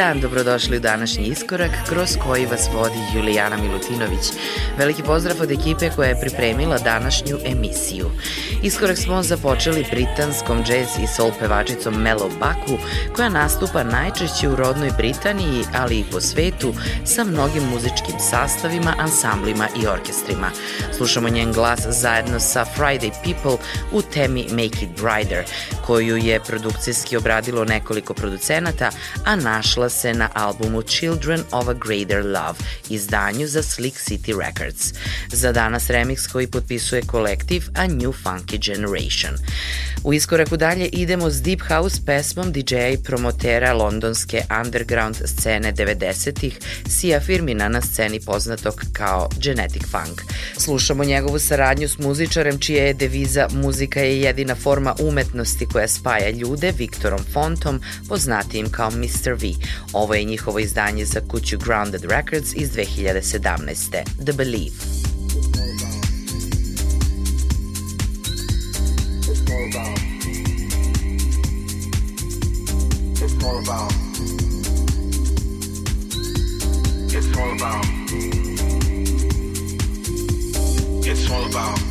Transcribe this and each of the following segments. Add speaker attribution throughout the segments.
Speaker 1: Dan, dobrodošli u današnji iskorak kroz koji vas vodi Julijana Milutinović. Veliki pozdrav od ekipe koja je pripremila današnju emisiju. Iskorak smo započeli britanskom jazz i soul pevačicom Melo Baku, koja nastupa najčešće u rodnoj Britaniji, ali i po svetu, sa mnogim muzičkim sastavima, ansamblima i orkestrima. Slušamo njen glas zajedno sa Friday People u temi Make It Brighter, koju je produkcijski obradilo nekoliko producenata, a našla se na albumu Children of a Greater Love, izdanju za Slick City Records. Za danas remix koji potpisuje kolektiv A New Funky Generation. U iskoraku dalje idemo s Deep House pesmom DJ-a i promotera londonske underground scene 90-ih, Sia Firmina na sceni poznatog kao Genetic Funk. Slušamo njegovu saradnju s muzičarem čija je deviza muzika je jedina forma umetnosti koja spaja ljude Viktorom Fontom, poznatijim kao Mr. V. Ovo je njihovo izdanje za kuću Grounded Records iz 2017. The Believe. It's all about. It's all about. It's all about. It's all about.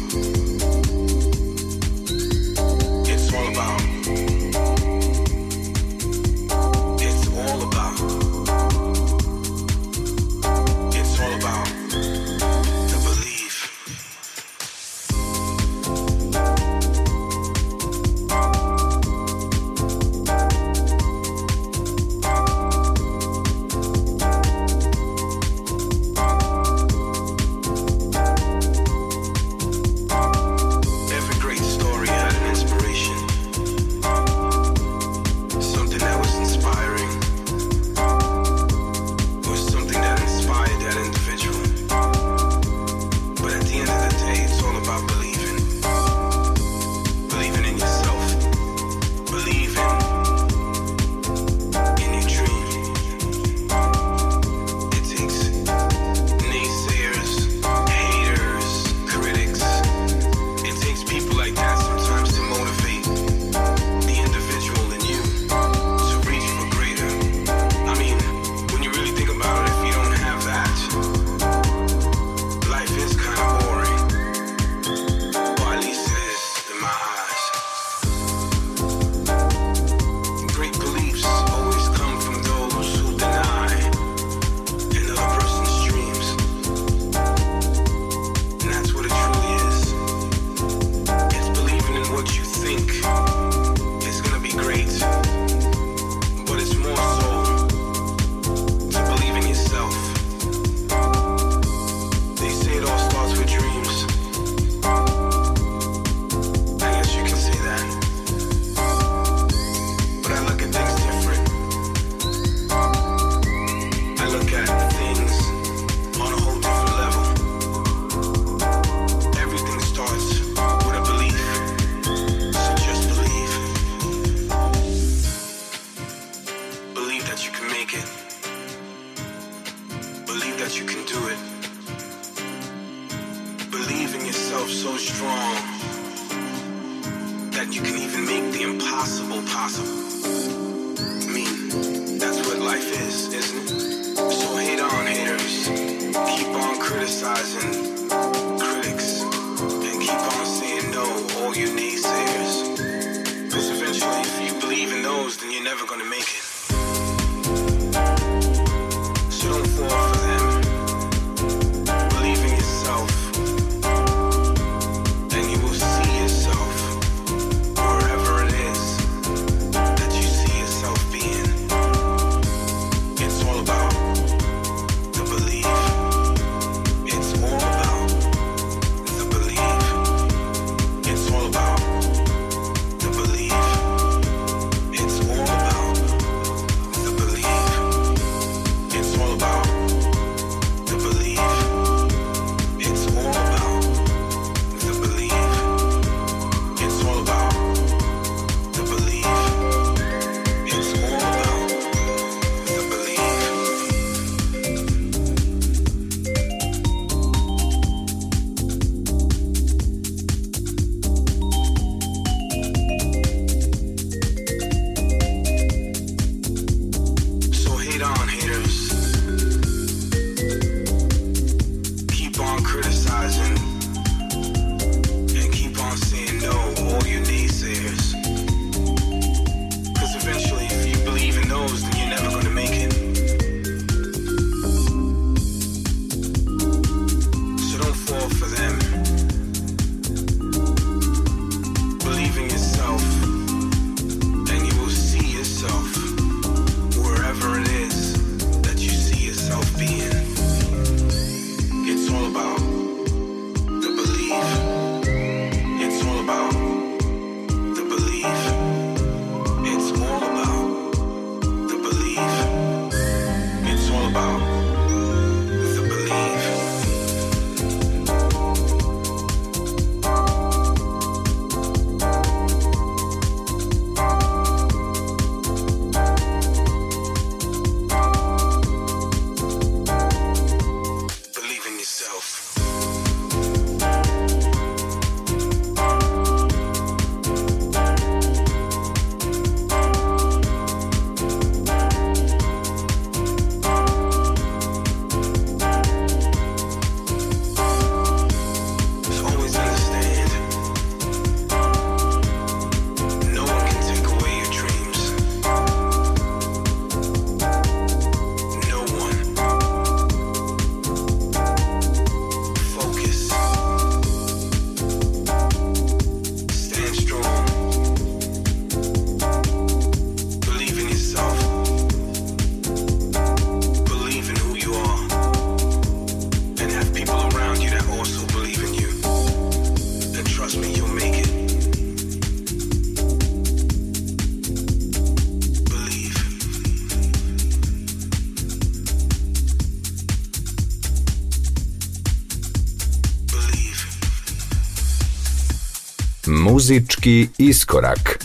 Speaker 2: Muzički iskorak.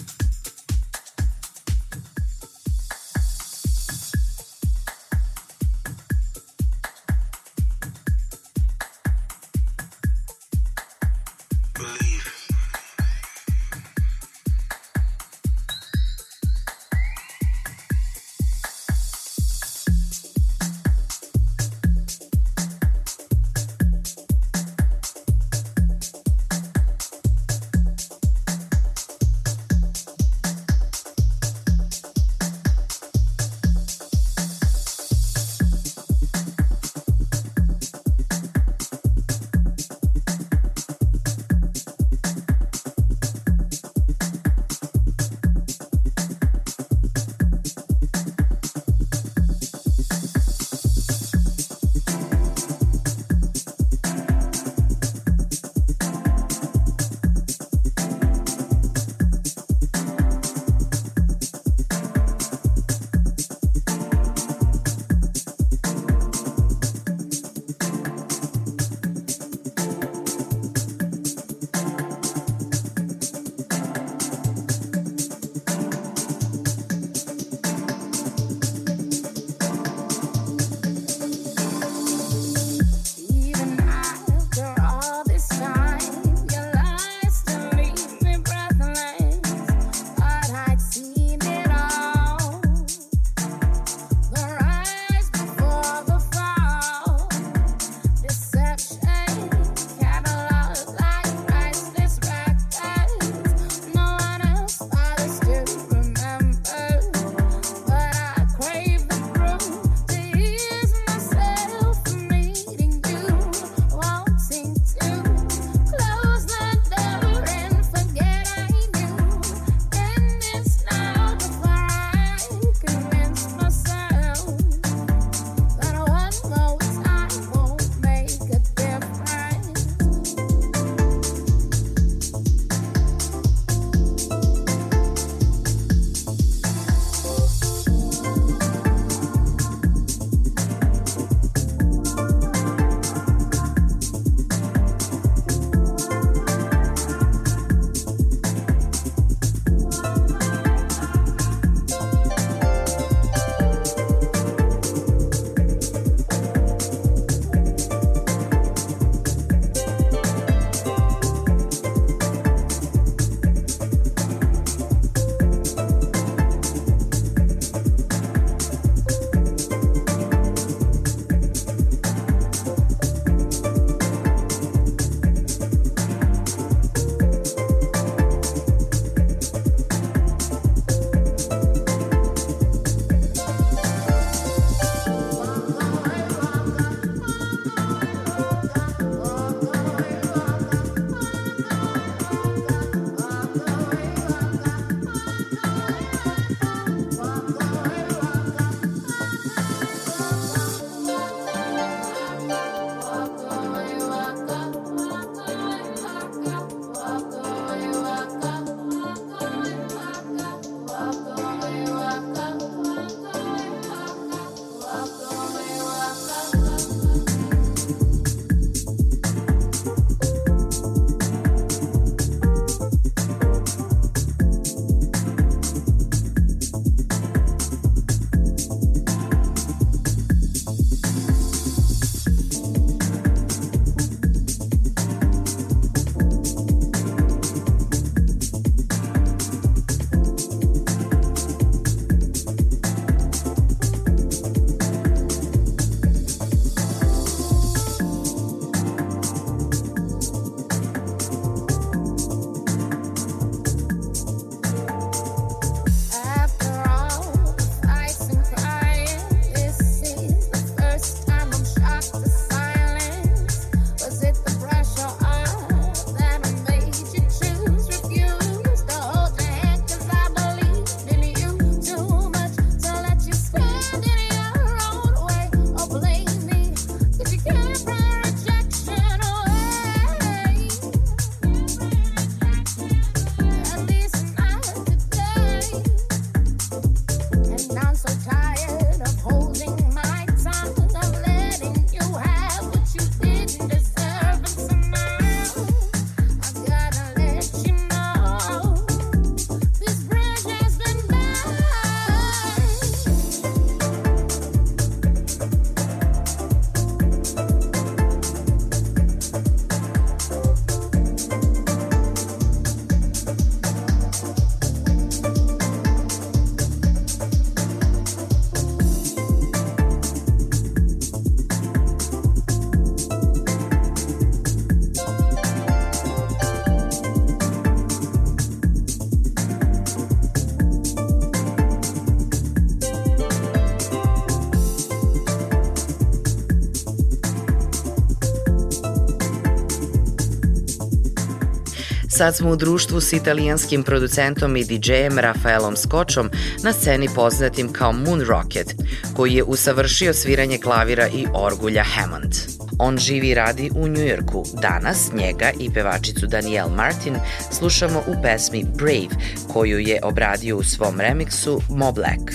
Speaker 3: Sad smo u društvu s italijanskim producentom i DJ-em Rafaelom Skočom na sceni poznatim kao Moon Rocket, koji je usavršio sviranje klavira i orgulja Hammond. On živi i radi u Njujorku. Danas njega i pevačicu Danielle Martin slušamo u pesmi Brave, koju je obradio u svom remiksu Mo Black.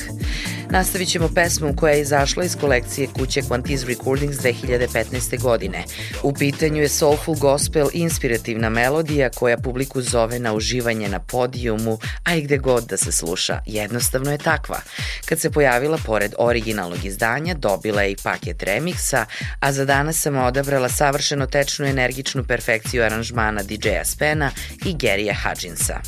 Speaker 3: Nastavit ćemo pesmom koja je izašla iz kolekcije kuće Quantiz Recordings 2015. godine. U pitanju je soulful gospel inspirativna melodija koja publiku zove na uživanje na podijumu, a i gde god da se sluša. Jednostavno je takva. Kad se pojavila pored originalnog izdanja, dobila je i paket remiksa, a za danas sam odabrala savršeno tečnu energičnu perfekciju aranžmana DJ-a Spena i Gerija Hudginsa.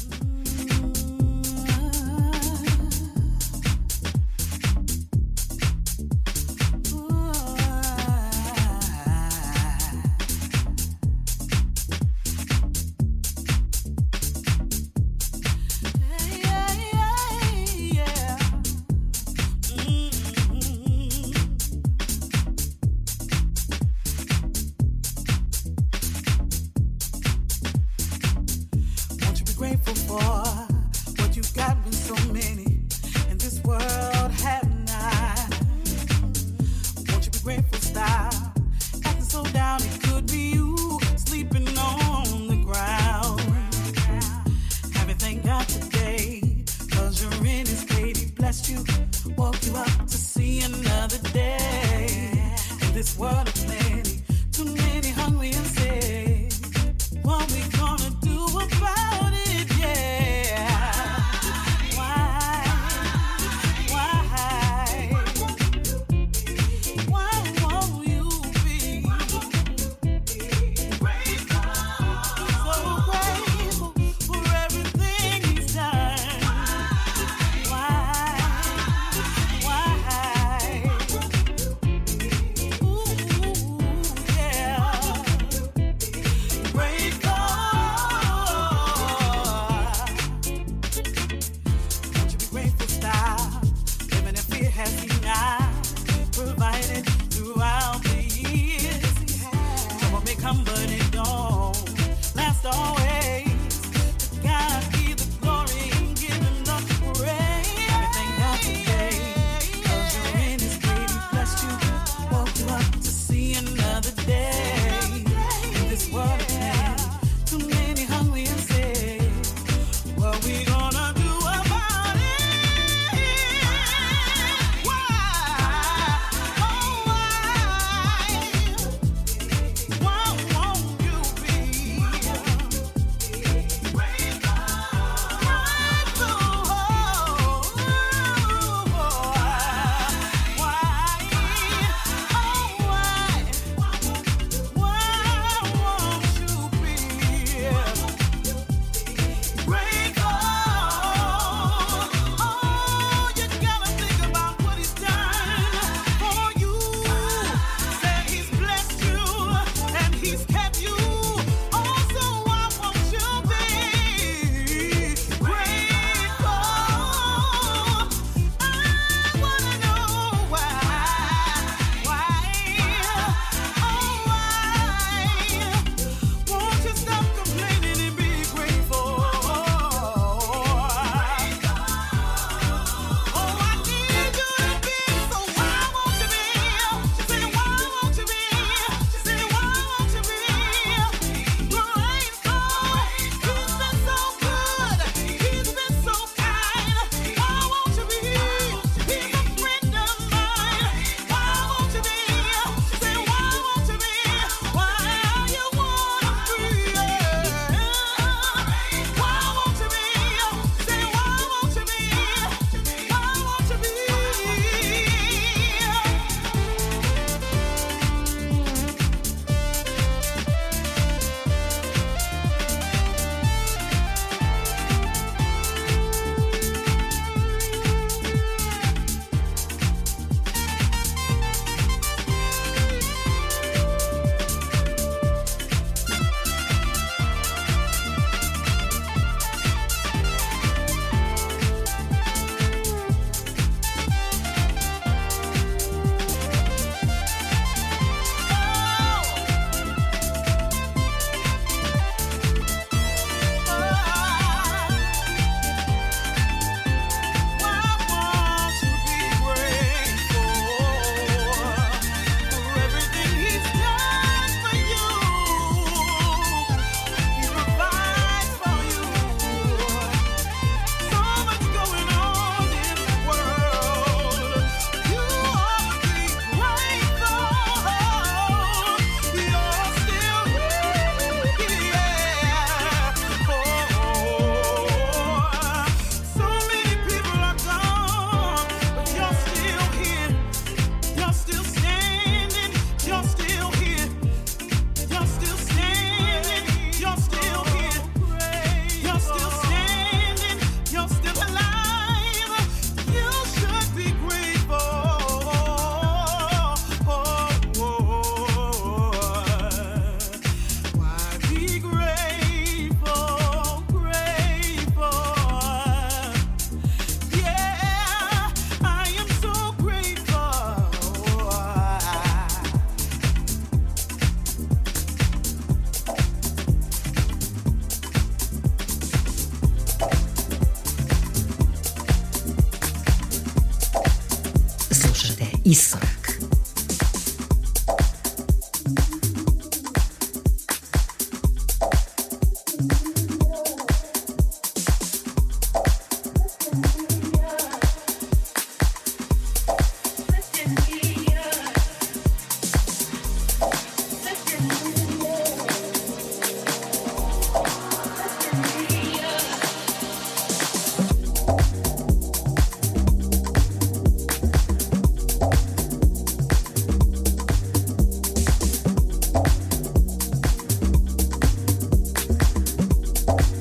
Speaker 4: Bye.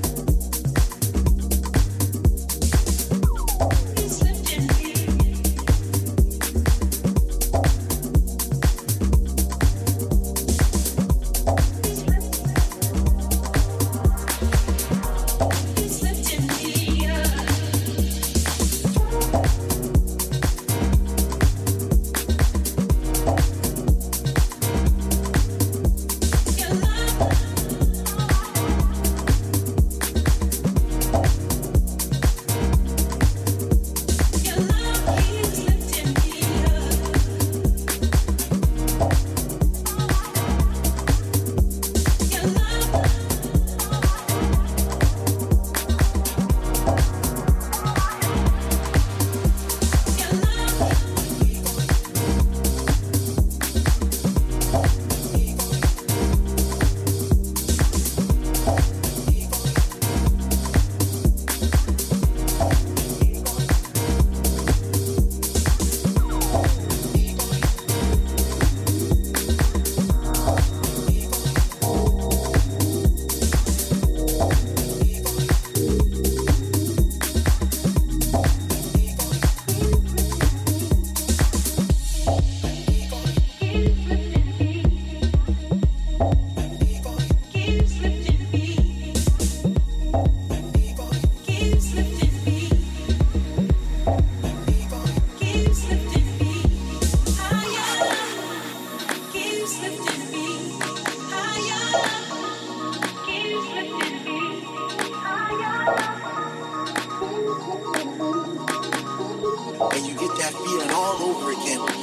Speaker 4: that feeling all over
Speaker 5: again.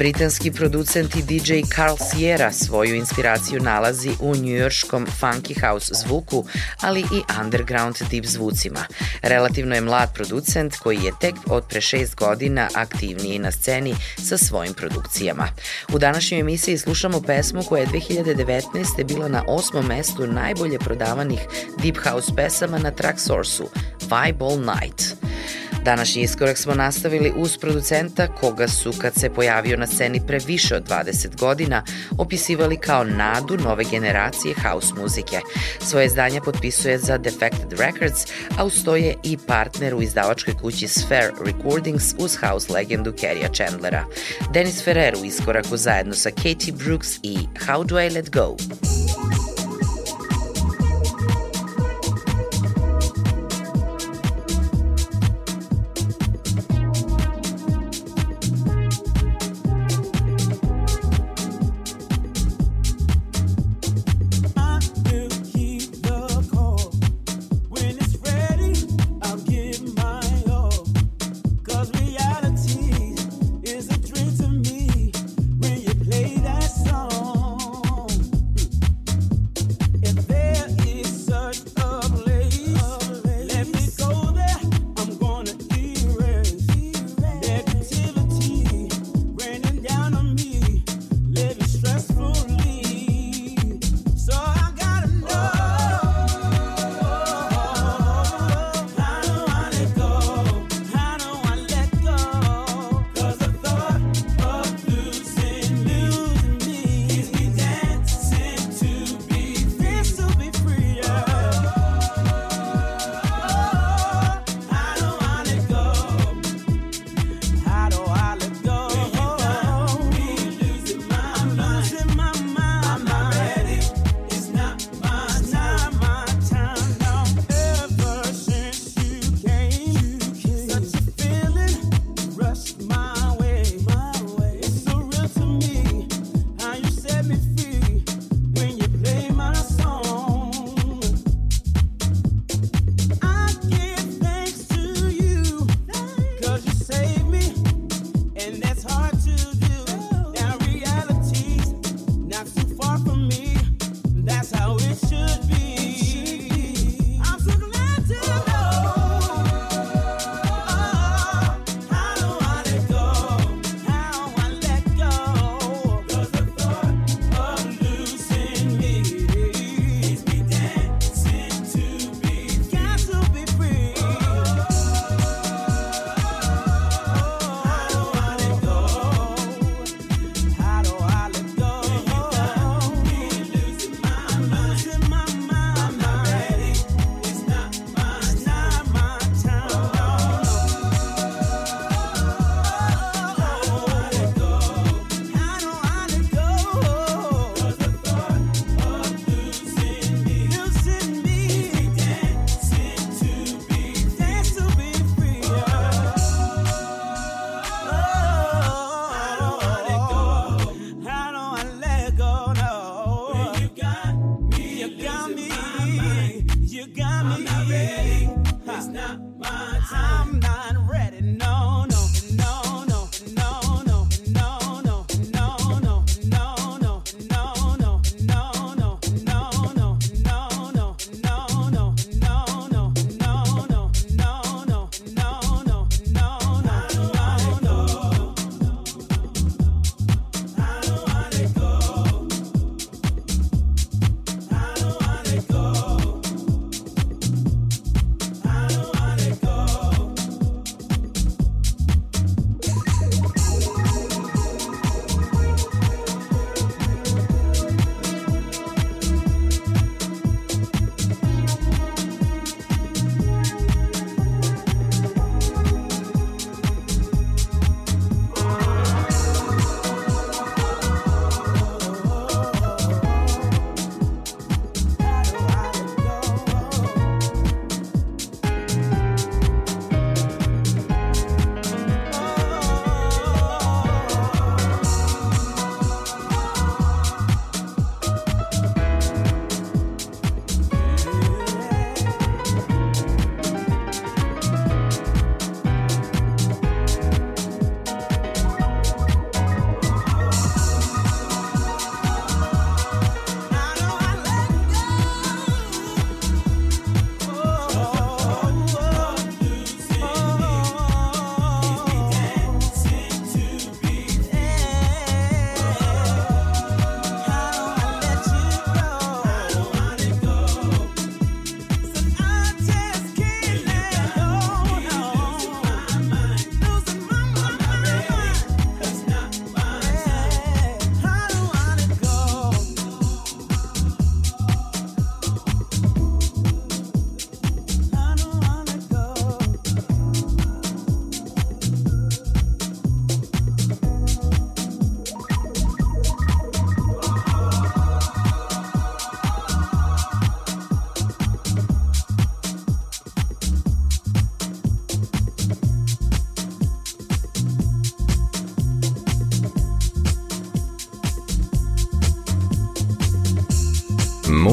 Speaker 6: Britanski producent i DJ Carl Sierra svoju inspiraciju nalazi u njujorškom funky house zvuku, ali i underground deep zvucima. Relativno je mlad producent koji je tek od pre šest godina aktivniji na sceni sa svojim produkcijama. U današnjoj emisiji slušamo pesmu koja je 2019. bila na osmom mestu najbolje prodavanih deep house pesama na Tracksource-u, Vibe All Night. Današnji iskorak smo nastavili uz producenta koga su, kad se pojavio na sceni pre više od 20 godina, opisivali kao nadu nove generacije house muzike. Svoje zdanje potpisuje za Defected Records, a ustoje i partner u izdavačkoj kući Sphere Recordings uz house legendu Kerrya Chandlera. Dennis Ferrer u iskoraku zajedno sa Katie Brooks i How Do I Let Go?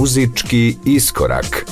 Speaker 2: Muzički iskorak.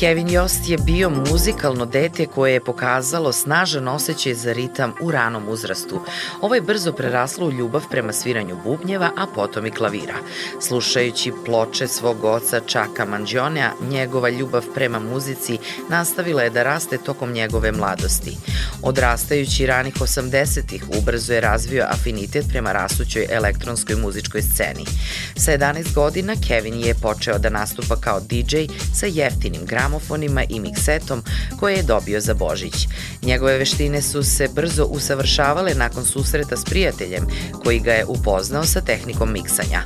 Speaker 3: Kevin Jost je bio muzikalno dete koje je pokazalo snažan osjećaj za ritam u ranom uzrastu. Ovo je brzo preraslo u ljubav prema sviranju bubnjeva, a potom i klavira. Slušajući ploče svog oca Čaka Manđonea, njegova ljubav prema muzici nastavila je da raste tokom njegove mladosti. Odrastajući ranih 80-ih ubrzo je razvio afinitet prema rasućoj elektronskoj muzičkoj sceni. Sa 11 godina Kevin je počeo da nastupa kao DJ sa jeftinim gramofonima i miksetom koje je dobio za Božić. Njegove veštine su se brzo usavršavale nakon susreta s prijateljem koji ga je upoznao sa tehnikom miksanja.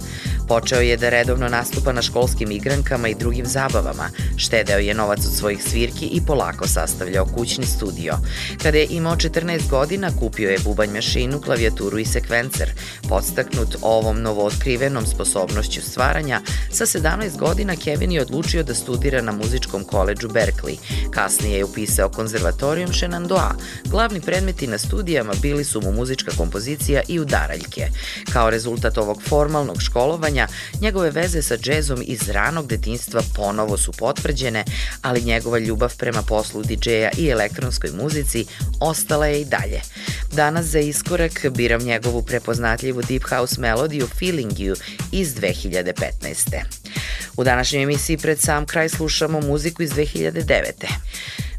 Speaker 3: Počeo je da redovno nastupa na školskim igrankama i drugim zabavama, štedeo je novac od svojih svirki i polako sastavljao kućni studio. Kada je imao 14 godina, kupio je bubanj mašinu, klavijaturu i sekvencer. Podstaknut ovom novootkrivenom sposobnošću stvaranja, sa 17 godina Kevin je odlučio da studira na muzičkom koleđu Berkeley. Kasnije je upisao konzervatorijum Shenandoah. Glavni predmeti na studijama bili su mu muzička kompozicija i udaraljke. Kao rezultat ovog formalnog školovanja, njegove veze sa džezom iz ranog detinstva ponovo su potvrđene, ali njegova ljubav prema poslu DJ-a i elektronskoj muzici ostala je i dalje. Danas za iskorak biram njegovu prepoznatljivu deep house melodiju Feeling You iz 2015. U današnjoj emisiji pred sam kraj slušamo muziku iz 2009.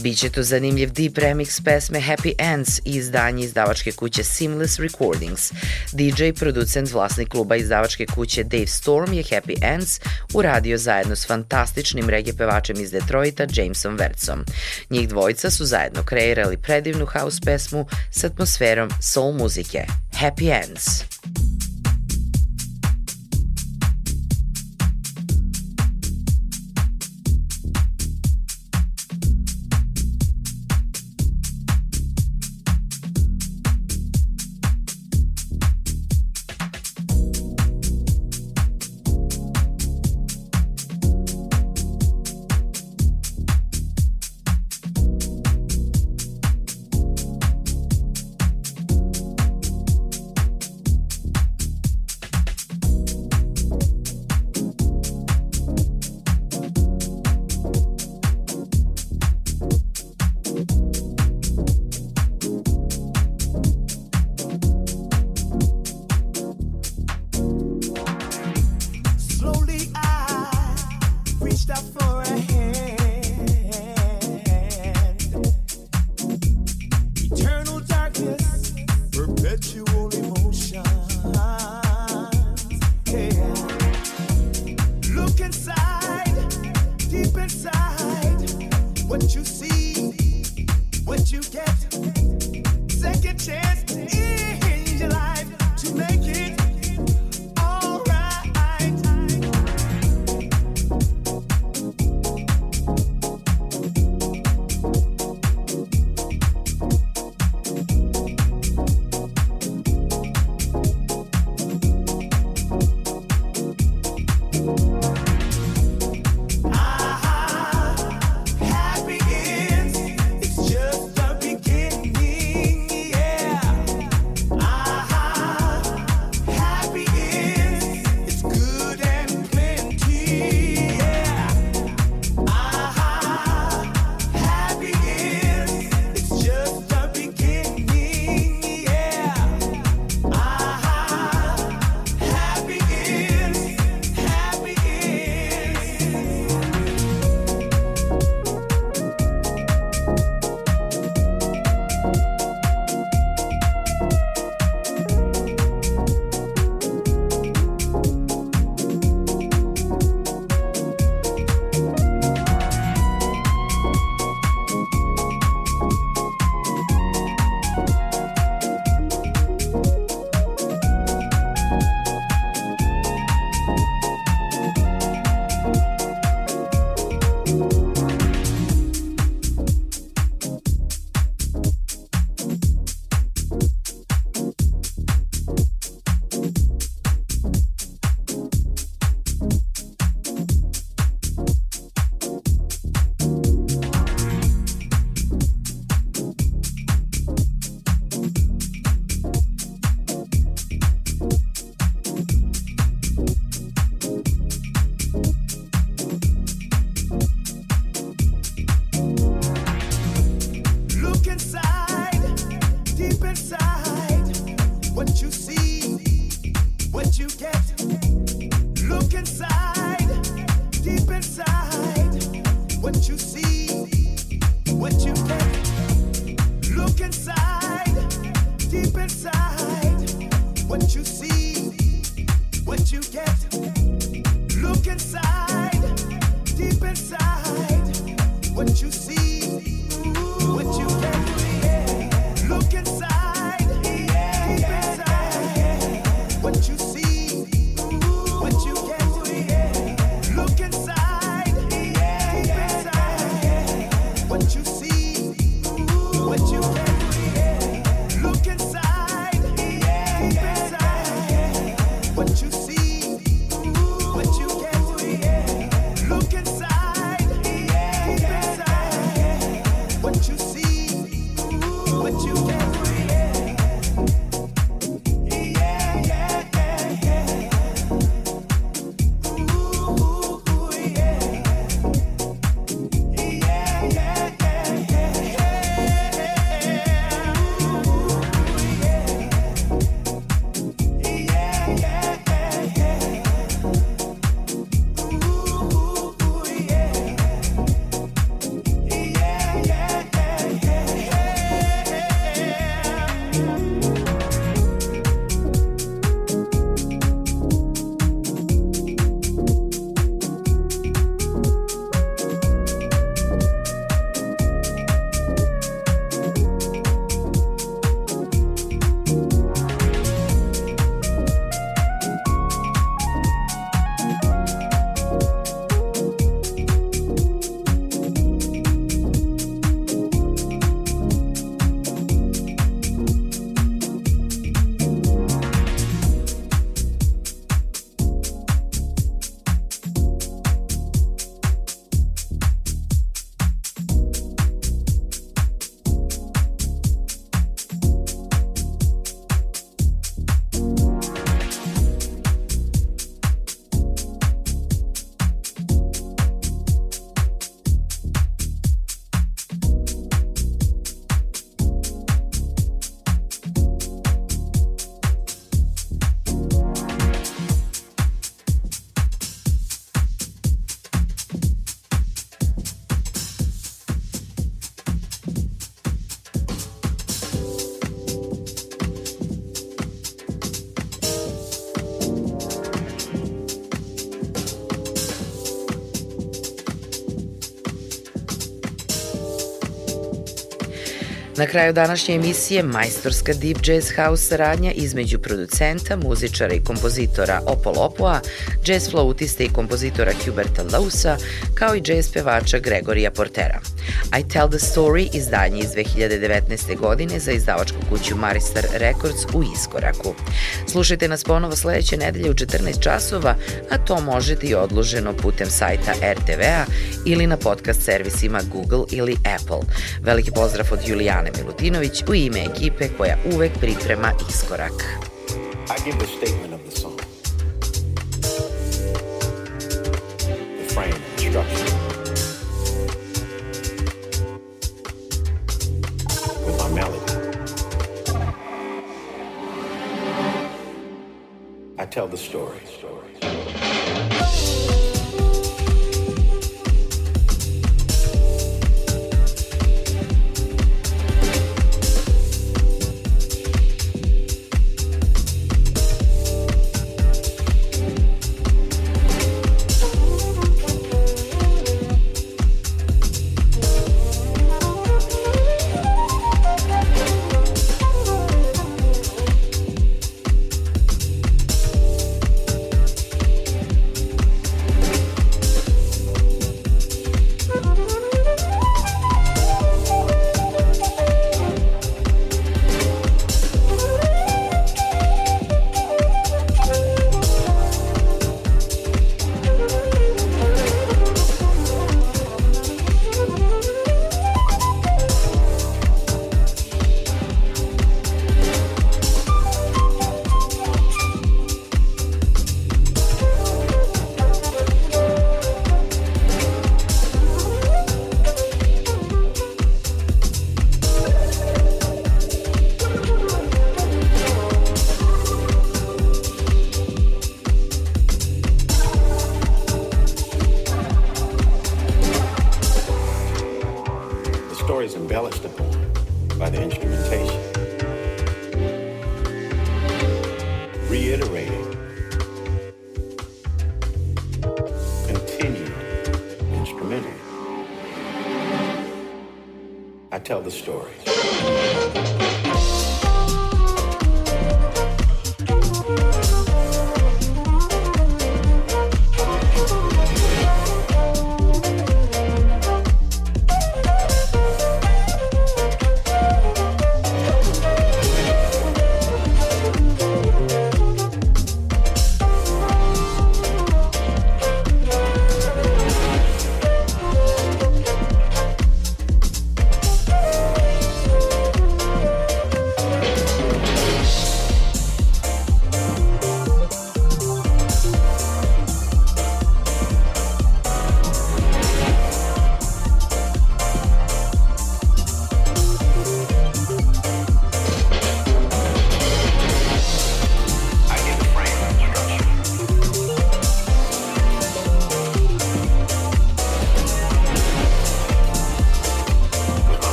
Speaker 3: Biće to zanimljiv deep remix pesme Happy Ends i izdanje izdavačke kuće Seamless Recordings. DJ, producent, vlasnik kluba izdavačke kuće Dave Storm je Happy Ends uradio zajedno s fantastičnim reggae pevačem iz Detroita Jamesom Vercom. Njih dvojica su zajedno kreirali predivnu house pesmu s atmosferom soul muzike. Happy Ends. Na kraju današnje emisije majstorska deep jazz house saradnja između producenta, muzičara i kompozitora Opolopoa, jazz flautiste i kompozitora Huberta Lausa, kao i jazz pevača Gregorija Portera. I Tell the Story izdanje iz 2019. godine za izdavačku kuću Maristar Records u Iskoraku. Slušajte nas ponovo sledeće nedelje u 14 časova, a to možete i odloženo putem sajta RTV-a ili na podcast servisima Google ili Apple. Veliki pozdrav od Julijane Milutinović u ime ekipe koja uvek priprema Iskorak. I give the statement of the song. The frame, structure. tell the embellished upon by the instrumentation.